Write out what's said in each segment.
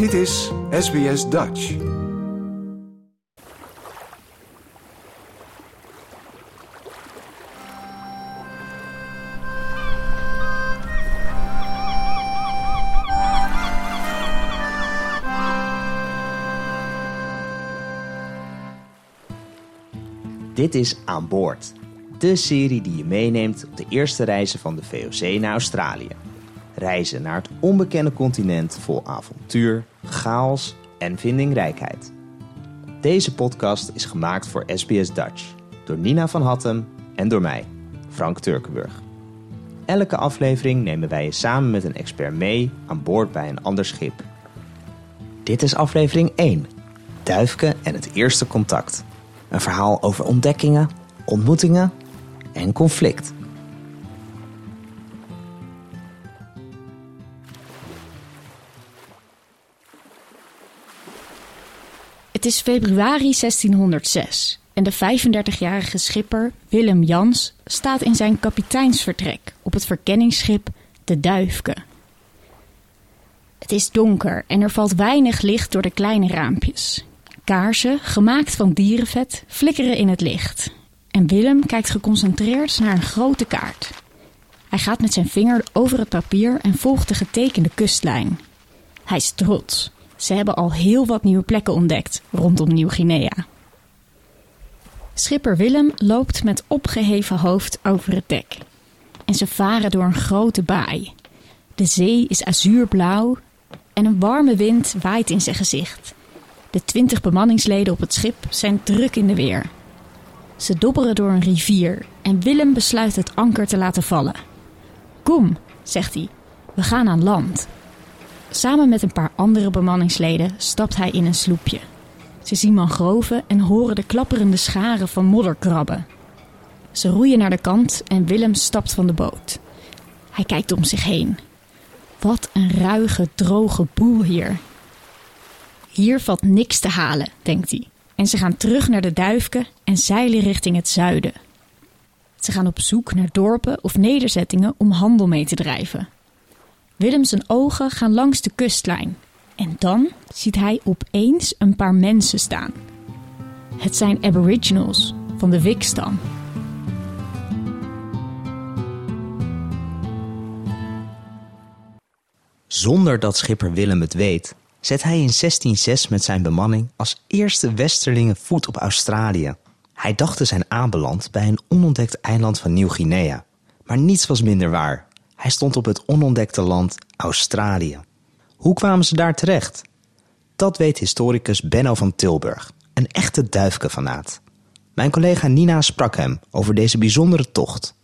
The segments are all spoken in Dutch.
Dit is SBS Dutch. Dit is Aan Boord, de serie die je meeneemt op de eerste reizen van de VOC naar Australië. Reizen naar het onbekende continent vol avontuur, chaos en vindingrijkheid. Deze podcast is gemaakt voor SBS Dutch door Nina van Hattem en door mij, Frank Turkenburg. Elke aflevering nemen wij je samen met een expert mee aan boord bij een ander schip. Dit is aflevering 1, Duifke en het eerste contact. Een verhaal over ontdekkingen, ontmoetingen en conflict. Het is februari 1606 en de 35-jarige schipper Willem Jans staat in zijn kapiteinsvertrek op het verkenningsschip de Duifke. Het is donker en er valt weinig licht door de kleine raampjes. Kaarsen, gemaakt van dierenvet, flikkeren in het licht. En Willem kijkt geconcentreerd naar een grote kaart. Hij gaat met zijn vinger over het papier en volgt de getekende kustlijn. Hij is trots. Ze hebben al heel wat nieuwe plekken ontdekt rondom Nieuw-Guinea. Schipper Willem loopt met opgeheven hoofd over het dek. En ze varen door een grote baai. De zee is azuurblauw en een warme wind waait in zijn gezicht. De twintig bemanningsleden op het schip zijn druk in de weer. Ze dobberen door een rivier en Willem besluit het anker te laten vallen. Kom, zegt hij, we gaan aan land. Samen met een paar andere bemanningsleden stapt hij in een sloepje. Ze zien mangroven en horen de klapperende scharen van modderkrabben. Ze roeien naar de kant en Willem stapt van de boot. Hij kijkt om zich heen. Wat een ruige, droge boel hier. Hier valt niks te halen, denkt hij. En ze gaan terug naar de duifken en zeilen richting het zuiden. Ze gaan op zoek naar dorpen of nederzettingen om handel mee te drijven. Willem zijn ogen gaan langs de kustlijn. En dan ziet hij opeens een paar mensen staan. Het zijn aboriginals van de Wikstam. Zonder dat schipper Willem het weet, zet hij in 1606 met zijn bemanning als eerste westerlingen voet op Australië. Hij dacht te zijn aanbeland bij een onontdekt eiland van Nieuw-Guinea. Maar niets was minder waar. Hij stond op het onontdekte land Australië. Hoe kwamen ze daar terecht? Dat weet historicus Benno van Tilburg, een echte duifkenfanaat. Mijn collega Nina sprak hem over deze bijzondere tocht.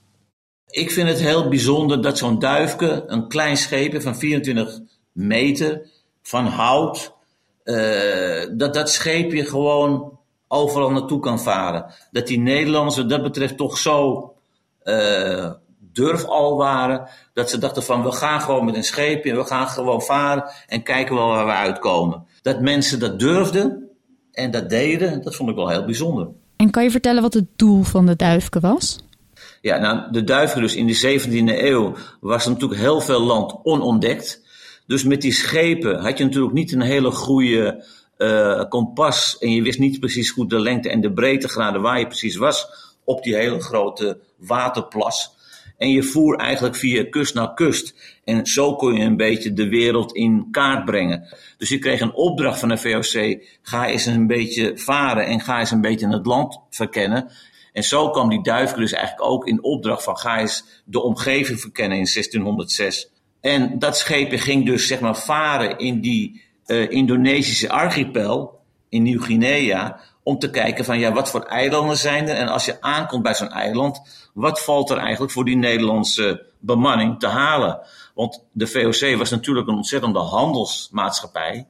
Ik vind het heel bijzonder dat zo'n duifke, een klein scheepje van 24 meter, van hout, uh, dat dat scheepje gewoon overal naartoe kan varen. Dat die Nederlanders dat betreft toch zo uh, durf al waren, dat ze dachten van we gaan gewoon met een scheepje en we gaan gewoon varen en kijken wel waar we uitkomen. Dat mensen dat durfden en dat deden, dat vond ik wel heel bijzonder. En kan je vertellen wat het doel van de duifke was? Ja, nou, de duifke dus in de 17e eeuw was natuurlijk heel veel land onontdekt. Dus met die schepen had je natuurlijk niet een hele goede uh, kompas en je wist niet precies goed de lengte en de breedtegraden waar je precies was op die hele grote waterplas. En je voer eigenlijk via kust naar kust. En zo kon je een beetje de wereld in kaart brengen. Dus je kreeg een opdracht van de VOC. Ga eens een beetje varen en ga eens een beetje het land verkennen. En zo kwam die duivel dus eigenlijk ook in opdracht van ga eens de omgeving verkennen in 1606. En dat scheepje ging dus zeg maar varen in die uh, Indonesische archipel in Nieuw-Guinea om te kijken van ja, wat voor eilanden zijn er? En als je aankomt bij zo'n eiland, wat valt er eigenlijk voor die Nederlandse bemanning te halen? Want de VOC was natuurlijk een ontzettende handelsmaatschappij.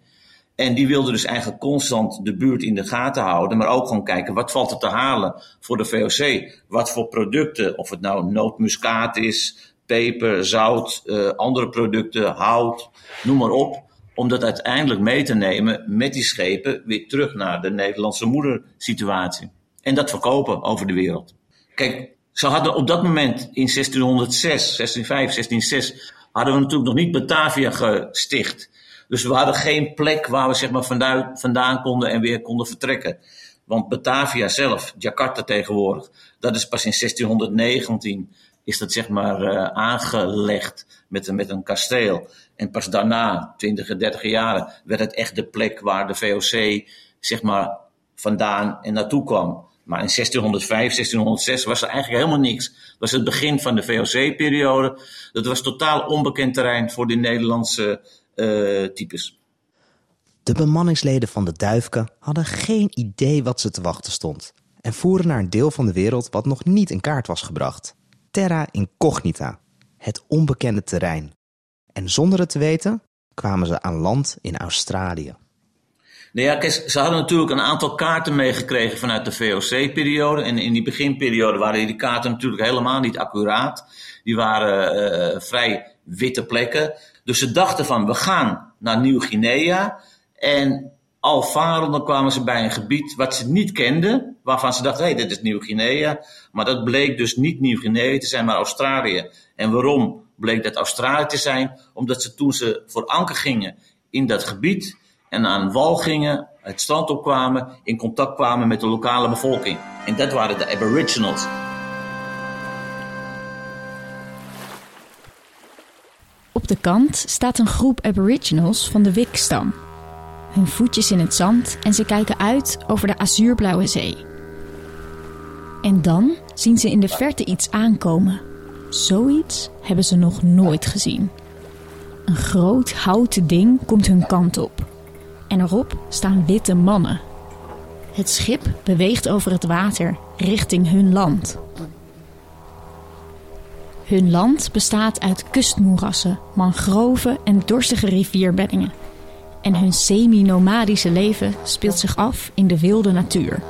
En die wilde dus eigenlijk constant de buurt in de gaten houden, maar ook gewoon kijken wat valt er te halen voor de VOC. Wat voor producten, of het nou nootmuskaat is, peper, zout, uh, andere producten, hout, noem maar op om dat uiteindelijk mee te nemen met die schepen weer terug naar de Nederlandse moedersituatie. En dat verkopen over de wereld. Kijk, ze hadden op dat moment in 1606, 1605, 1606, hadden we natuurlijk nog niet Batavia gesticht. Dus we hadden geen plek waar we zeg maar vandaan, vandaan konden en weer konden vertrekken. Want Batavia zelf, Jakarta tegenwoordig, dat is pas in 1619 is dat zeg maar uh, aangelegd met, met een kasteel. En pas daarna, 20 en 30 jaren, werd het echt de plek waar de VOC zeg maar vandaan en naartoe kwam. Maar in 1605, 1606 was er eigenlijk helemaal niks. Dat was het begin van de VOC-periode. Dat was totaal onbekend terrein voor de Nederlandse uh, types. De bemanningsleden van de Duifke hadden geen idee wat ze te wachten stond. En voeren naar een deel van de wereld wat nog niet in kaart was gebracht. Terra incognita, het onbekende terrein. En zonder het te weten kwamen ze aan land in Australië. Nou ja, ze hadden natuurlijk een aantal kaarten meegekregen vanuit de VOC-periode. En in die beginperiode waren die kaarten natuurlijk helemaal niet accuraat. Die waren uh, vrij witte plekken. Dus ze dachten van, we gaan naar Nieuw-Guinea. En al varende kwamen ze bij een gebied wat ze niet kenden. Waarvan ze dachten, hé, hey, dit is Nieuw-Guinea. Maar dat bleek dus niet Nieuw-Guinea te zijn, maar Australië. En waarom bleek dat Australië te zijn? Omdat ze toen ze voor anker gingen in dat gebied en aan wal gingen, het strand opkwamen, in contact kwamen met de lokale bevolking. En dat waren de Aboriginals. Op de kant staat een groep Aboriginals van de Wik-stam. Hun voetjes in het zand en ze kijken uit over de azuurblauwe zee. En dan zien ze in de verte iets aankomen. Zoiets hebben ze nog nooit gezien. Een groot houten ding komt hun kant op en erop staan witte mannen. Het schip beweegt over het water richting hun land. Hun land bestaat uit kustmoerassen, mangroven en dorstige rivierbeddingen. En hun semi-nomadische leven speelt zich af in de wilde natuur.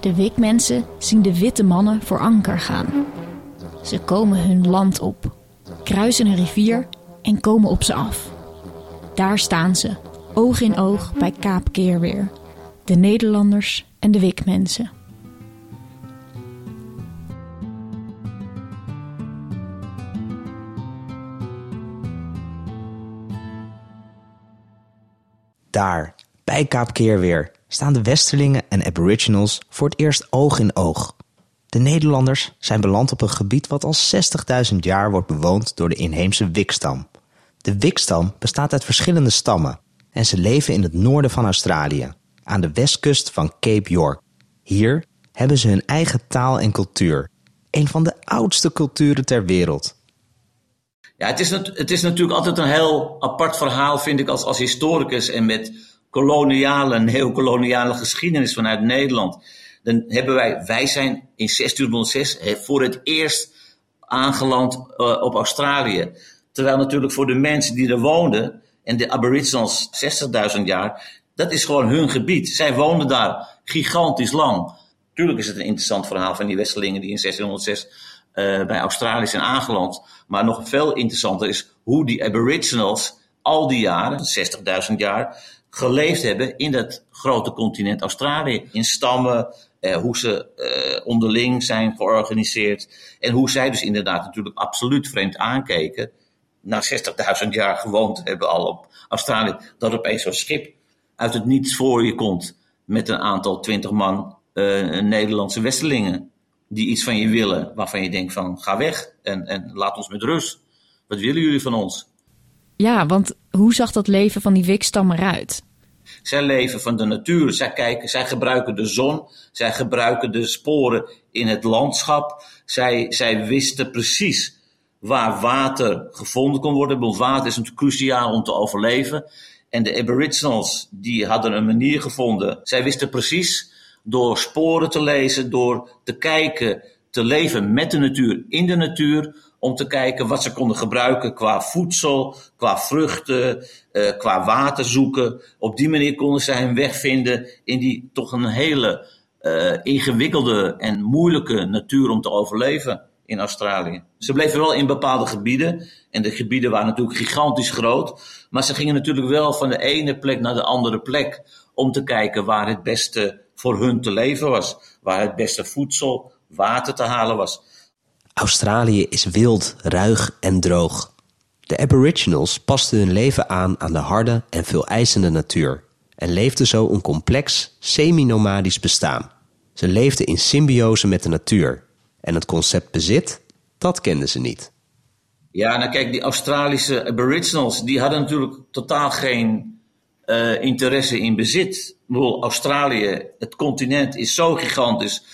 De wikmensen zien de witte mannen voor anker gaan. Ze komen hun land op, kruisen een rivier en komen op ze af. Daar staan ze, oog in oog bij Kaap Keerweer. De Nederlanders en de Wikmensen. Daar, bij Kaap Keerweer, staan de Westerlingen en Aboriginals voor het eerst oog in oog. De Nederlanders zijn beland op een gebied wat al 60.000 jaar wordt bewoond door de inheemse Wikstam. De Wikstam bestaat uit verschillende stammen en ze leven in het noorden van Australië, aan de westkust van Cape York. Hier hebben ze hun eigen taal en cultuur, een van de oudste culturen ter wereld. Ja, het is, het is natuurlijk altijd een heel apart verhaal, vind ik, als, als historicus en met koloniale, neocoloniale geschiedenis vanuit Nederland. Dan hebben wij, wij zijn in 1606 voor het eerst aangeland uh, op Australië. Terwijl natuurlijk voor de mensen die er woonden, en de Aboriginals 60.000 jaar, dat is gewoon hun gebied. Zij woonden daar gigantisch lang. Tuurlijk is het een interessant verhaal van die Westelingen die in 1606 uh, bij Australië zijn aangeland. Maar nog veel interessanter is hoe die Aboriginals al die jaren, 60.000 jaar, geleefd hebben in dat grote continent Australië. In stammen, eh, hoe ze eh, onderling zijn georganiseerd. En hoe zij dus inderdaad natuurlijk absoluut vreemd aankeken na 60.000 jaar gewoond hebben al op Australië, dat opeens zo'n schip uit het niets voor je komt met een aantal twintig man uh, Nederlandse westelingen die iets van je willen, waarvan je denkt van ga weg en, en laat ons met rust. Wat willen jullie van ons? Ja, want hoe zag dat leven van die Wikstam eruit? Zij leven van de natuur. Zij, kijken, zij gebruiken de zon. Zij gebruiken de sporen in het landschap. Zij, zij wisten precies waar water gevonden kon worden. Want water is natuurlijk cruciaal om te overleven. En de Aboriginals die hadden een manier gevonden. Zij wisten precies door sporen te lezen, door te kijken, te leven met de natuur, in de natuur, om te kijken wat ze konden gebruiken qua voedsel, qua vruchten, eh, qua water zoeken. Op die manier konden zij hun weg vinden in die toch een hele uh, ingewikkelde en moeilijke natuur om te overleven in Australië. Ze bleven wel in bepaalde gebieden. En de gebieden waren natuurlijk gigantisch groot. Maar ze gingen natuurlijk wel van de ene plek naar de andere plek. Om te kijken waar het beste voor hun te leven was. Waar het beste voedsel, water te halen was. Australië is wild, ruig en droog. De Aboriginals pasten hun leven aan aan de harde en veel eisende natuur en leefden zo een complex, semi-nomadisch bestaan. Ze leefden in symbiose met de natuur en het concept bezit, dat kenden ze niet. Ja, nou kijk, die Australische Aboriginals, die hadden natuurlijk totaal geen uh, interesse in bezit. Ik bedoel, Australië, het continent is zo gigantisch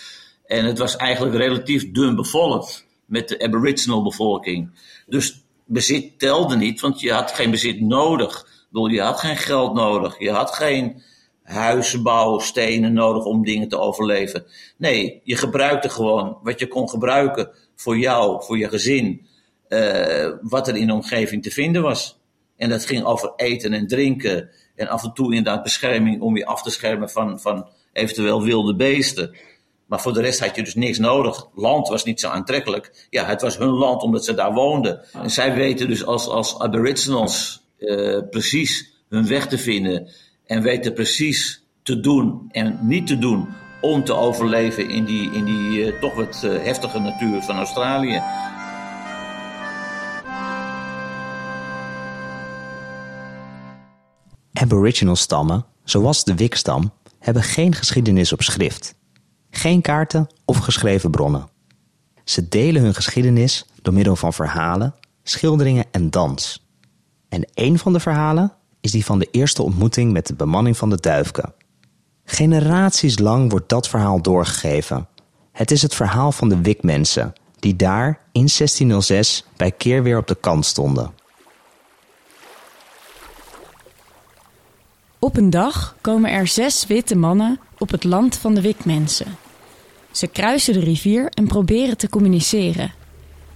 en het was eigenlijk relatief dun bevolkt met de Aboriginal bevolking. Dus bezit telde niet, want je had geen bezit nodig. Ik je had geen geld nodig, je had geen huizen bouwen, stenen nodig om dingen te overleven. Nee, je gebruikte gewoon wat je kon gebruiken voor jou, voor je gezin, uh, wat er in de omgeving te vinden was. En dat ging over eten en drinken en af en toe inderdaad bescherming om je af te schermen van, van eventueel wilde beesten. Maar voor de rest had je dus niks nodig. Land was niet zo aantrekkelijk. Ja, het was hun land omdat ze daar woonden. En zij weten dus als, als Aboriginals uh, precies hun weg te vinden. En weten precies te doen en niet te doen om te overleven in die, in die uh, toch wat uh, heftige natuur van Australië. Aboriginal stammen, zoals de Wikstam, hebben geen geschiedenis op schrift. Geen kaarten of geschreven bronnen. Ze delen hun geschiedenis door middel van verhalen, schilderingen en dans. En een van de verhalen is die van de eerste ontmoeting met de bemanning van de Duifke. Generaties lang wordt dat verhaal doorgegeven. Het is het verhaal van de Wikmensen, die daar in 1606 bij keer weer op de kant stonden. Op een dag komen er zes witte mannen op het land van de Wikmensen. Ze kruisen de rivier en proberen te communiceren.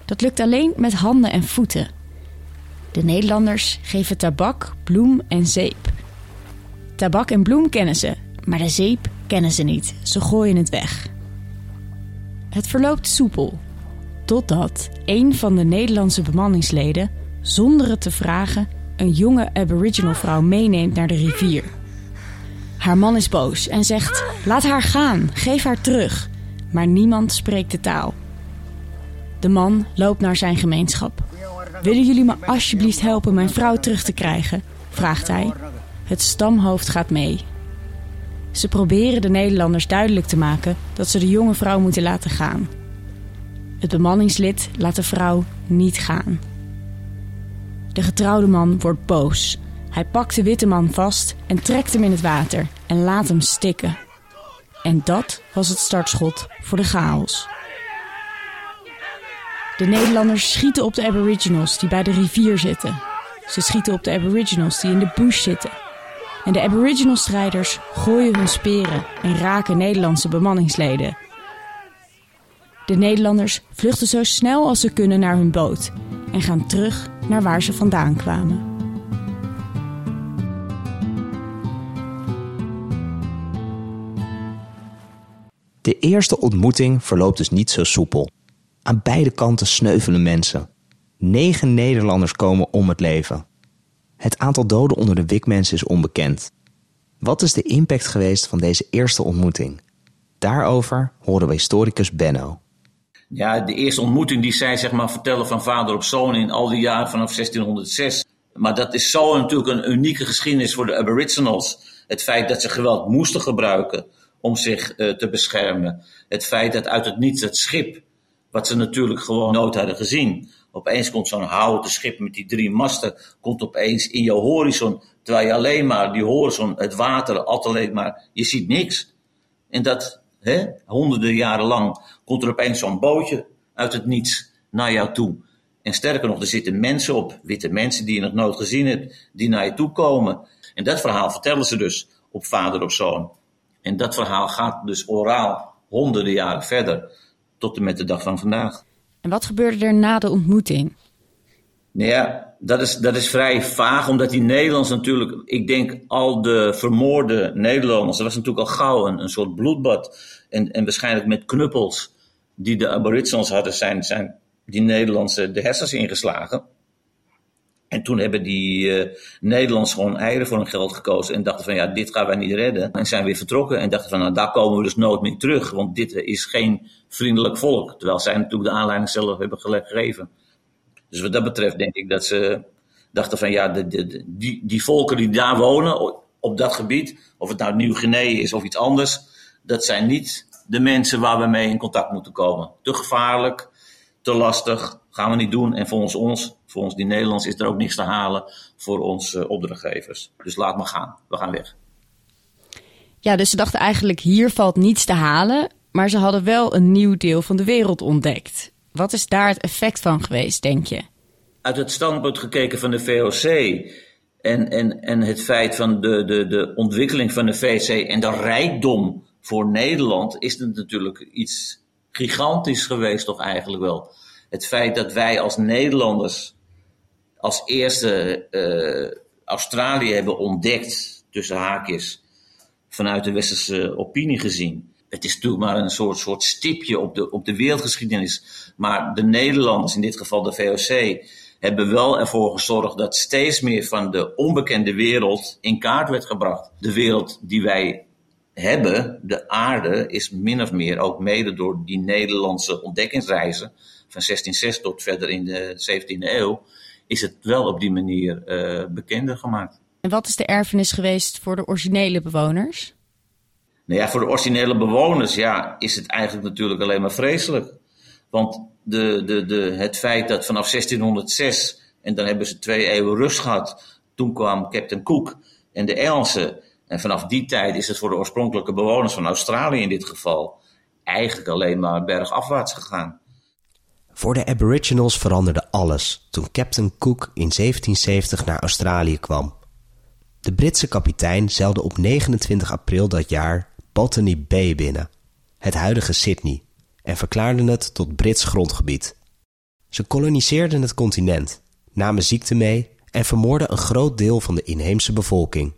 Dat lukt alleen met handen en voeten. De Nederlanders geven tabak, bloem en zeep. Tabak en bloem kennen ze, maar de zeep kennen ze niet. Ze gooien het weg. Het verloopt soepel, totdat een van de Nederlandse bemanningsleden, zonder het te vragen, een jonge Aboriginal vrouw meeneemt naar de rivier. Haar man is boos en zegt: Laat haar gaan, geef haar terug. Maar niemand spreekt de taal. De man loopt naar zijn gemeenschap. Willen jullie me alsjeblieft helpen mijn vrouw terug te krijgen? vraagt hij. Het stamhoofd gaat mee. Ze proberen de Nederlanders duidelijk te maken dat ze de jonge vrouw moeten laten gaan. Het bemanningslid laat de vrouw niet gaan. De getrouwde man wordt boos. Hij pakt de witte man vast en trekt hem in het water en laat hem stikken. En dat was het startschot voor de chaos. De Nederlanders schieten op de Aboriginals die bij de rivier zitten. Ze schieten op de Aboriginals die in de bush zitten. En de Aboriginal-strijders gooien hun speren en raken Nederlandse bemanningsleden. De Nederlanders vluchten zo snel als ze kunnen naar hun boot en gaan terug naar waar ze vandaan kwamen. De eerste ontmoeting verloopt dus niet zo soepel. Aan beide kanten sneuvelen mensen. Negen Nederlanders komen om het leven. Het aantal doden onder de Wikmensen is onbekend. Wat is de impact geweest van deze eerste ontmoeting? Daarover horen we historicus Benno. Ja, de eerste ontmoeting die zij zeg maar vertellen van vader op zoon in al die jaren vanaf 1606. Maar dat is zo natuurlijk een unieke geschiedenis voor de Aboriginals. Het feit dat ze geweld moesten gebruiken om zich uh, te beschermen. Het feit dat uit het niets het schip, wat ze natuurlijk gewoon nooit hadden gezien. Opeens komt zo'n houten schip met die drie masten, komt opeens in je horizon. Terwijl je alleen maar die horizon, het water, altijd maar, je ziet niks. En dat hè, honderden jaren lang komt er opeens zo'n bootje uit het niets naar jou toe. En sterker nog, er zitten mensen op, witte mensen die je nog nooit gezien hebt, die naar je toe komen. En dat verhaal vertellen ze dus op vader op zoon. En dat verhaal gaat dus oraal honderden jaren verder, tot en met de dag van vandaag. En wat gebeurde er na de ontmoeting? Nou ja, dat is, dat is vrij vaag, omdat die Nederlanders natuurlijk, ik denk al de vermoorde Nederlanders, dat was natuurlijk al gauw een, een soort bloedbad. En, en waarschijnlijk met knuppels die de Aboriginals hadden, zijn, zijn die Nederlandse de hersens ingeslagen. En toen hebben die uh, Nederlanders gewoon eieren voor hun geld gekozen en dachten van ja, dit gaan wij niet redden. En zijn weer vertrokken en dachten van nou, daar komen we dus nooit meer terug, want dit is geen vriendelijk volk. Terwijl zij natuurlijk de aanleiding zelf hebben gegeven. Dus wat dat betreft denk ik dat ze dachten van ja, de, de, die, die volken die daar wonen op dat gebied, of het nou Nieuw-Guinea is of iets anders, dat zijn niet de mensen waar we mee in contact moeten komen. Te gevaarlijk, te lastig, gaan we niet doen. En volgens ons, volgens die Nederlands, is er ook niks te halen voor onze opdrachtgevers. Dus laat maar gaan, we gaan weg. Ja, dus ze dachten eigenlijk hier valt niets te halen, maar ze hadden wel een nieuw deel van de wereld ontdekt. Wat is daar het effect van geweest, denk je? Uit het standpunt gekeken van de VOC en, en, en het feit van de, de, de ontwikkeling van de VOC en de rijkdom voor Nederland, is het natuurlijk iets gigantisch geweest, toch eigenlijk wel. Het feit dat wij als Nederlanders als eerste uh, Australië hebben ontdekt, tussen haakjes, vanuit de westerse opinie gezien het is natuurlijk maar een soort, soort stipje op de, op de wereldgeschiedenis. Maar de Nederlanders, in dit geval de VOC, hebben wel ervoor gezorgd dat steeds meer van de onbekende wereld in kaart werd gebracht. De wereld die wij hebben, de aarde, is min of meer ook mede door die Nederlandse ontdekkingsreizen van 1606 tot verder in de 17e eeuw, is het wel op die manier uh, bekender gemaakt. En wat is de erfenis geweest voor de originele bewoners? Nou ja, voor de originele bewoners ja, is het eigenlijk natuurlijk alleen maar vreselijk. Want de, de, de, het feit dat vanaf 1606, en dan hebben ze twee eeuwen rust gehad, toen kwam Captain Cook en de Engelsen. En vanaf die tijd is het voor de oorspronkelijke bewoners van Australië in dit geval eigenlijk alleen maar bergafwaarts gegaan. Voor de Aboriginals veranderde alles toen Captain Cook in 1770 naar Australië kwam. De Britse kapitein zeilde op 29 april dat jaar Botany Bay binnen, het huidige Sydney, en verklaarden het tot Brits grondgebied. Ze koloniseerden het continent, namen ziekte mee en vermoorden een groot deel van de inheemse bevolking.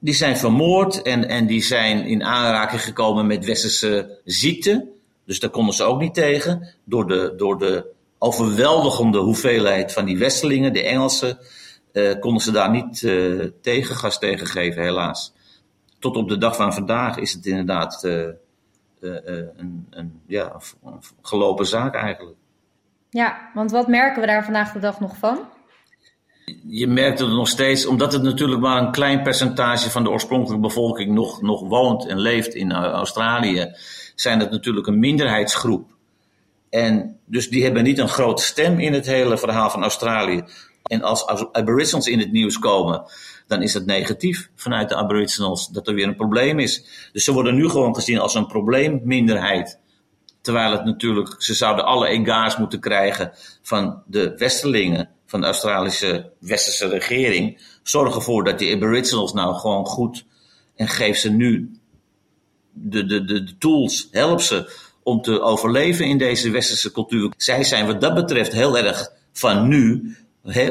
Die zijn vermoord en, en die zijn in aanraking gekomen met westerse ziekten. Dus daar konden ze ook niet tegen. Door de, door de overweldigende hoeveelheid van die Westelingen, de Engelsen, uh, konden ze daar niet uh, tegengas tegen geven, helaas tot op de dag van vandaag is het inderdaad uh, uh, een, een, ja, een gelopen zaak eigenlijk. Ja, want wat merken we daar vandaag de dag nog van? Je merkt het nog steeds, omdat het natuurlijk maar een klein percentage van de oorspronkelijke bevolking nog, nog woont en leeft in Australië, zijn het natuurlijk een minderheidsgroep. En dus die hebben niet een grote stem in het hele verhaal van Australië. En als Aboriginals in het nieuws komen, dan is het negatief vanuit de Aboriginals dat er weer een probleem is. Dus ze worden nu gewoon gezien als een probleemminderheid. Terwijl het natuurlijk, ze zouden alle egaars moeten krijgen van de Westerlingen, van de Australische Westerse regering. Zorg ervoor dat die Aboriginals nou gewoon goed en geef ze nu de, de, de, de tools, help ze om te overleven in deze westerse cultuur. Zij zijn wat dat betreft heel erg van nu,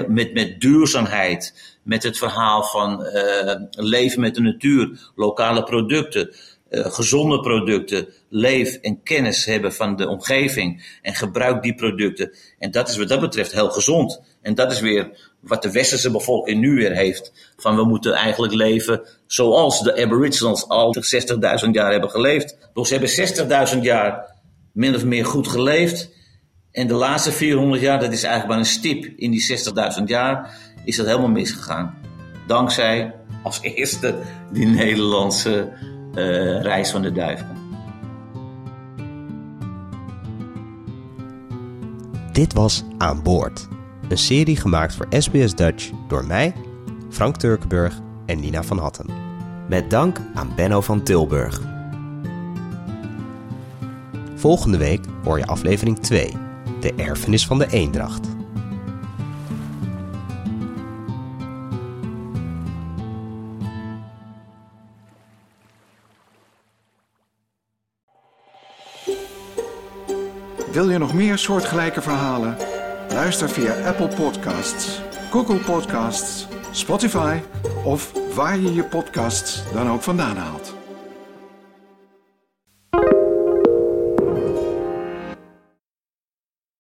met, met duurzaamheid, met het verhaal van uh, leven met de natuur, lokale producten, uh, gezonde producten, leef en kennis hebben van de omgeving en gebruik die producten. En dat is wat dat betreft heel gezond. En dat is weer wat de westerse bevolking nu weer heeft. Van we moeten eigenlijk leven zoals de Aboriginals al 60.000 jaar hebben geleefd. Dus ze hebben 60.000 jaar min of meer goed geleefd. En de laatste 400 jaar, dat is eigenlijk maar een stip in die 60.000 jaar, is dat helemaal misgegaan. Dankzij als eerste die Nederlandse uh, reis van de duiven. Dit was Aan Boord. Een serie gemaakt voor SBS Dutch door mij, Frank Turkenburg en Nina van Hatten. Met dank aan Benno van Tilburg. Volgende week hoor je aflevering 2 de erfenis van de eendracht. Wil je nog meer soortgelijke verhalen? Luister via Apple Podcasts, Google Podcasts, Spotify of waar je je podcasts dan ook vandaan haalt.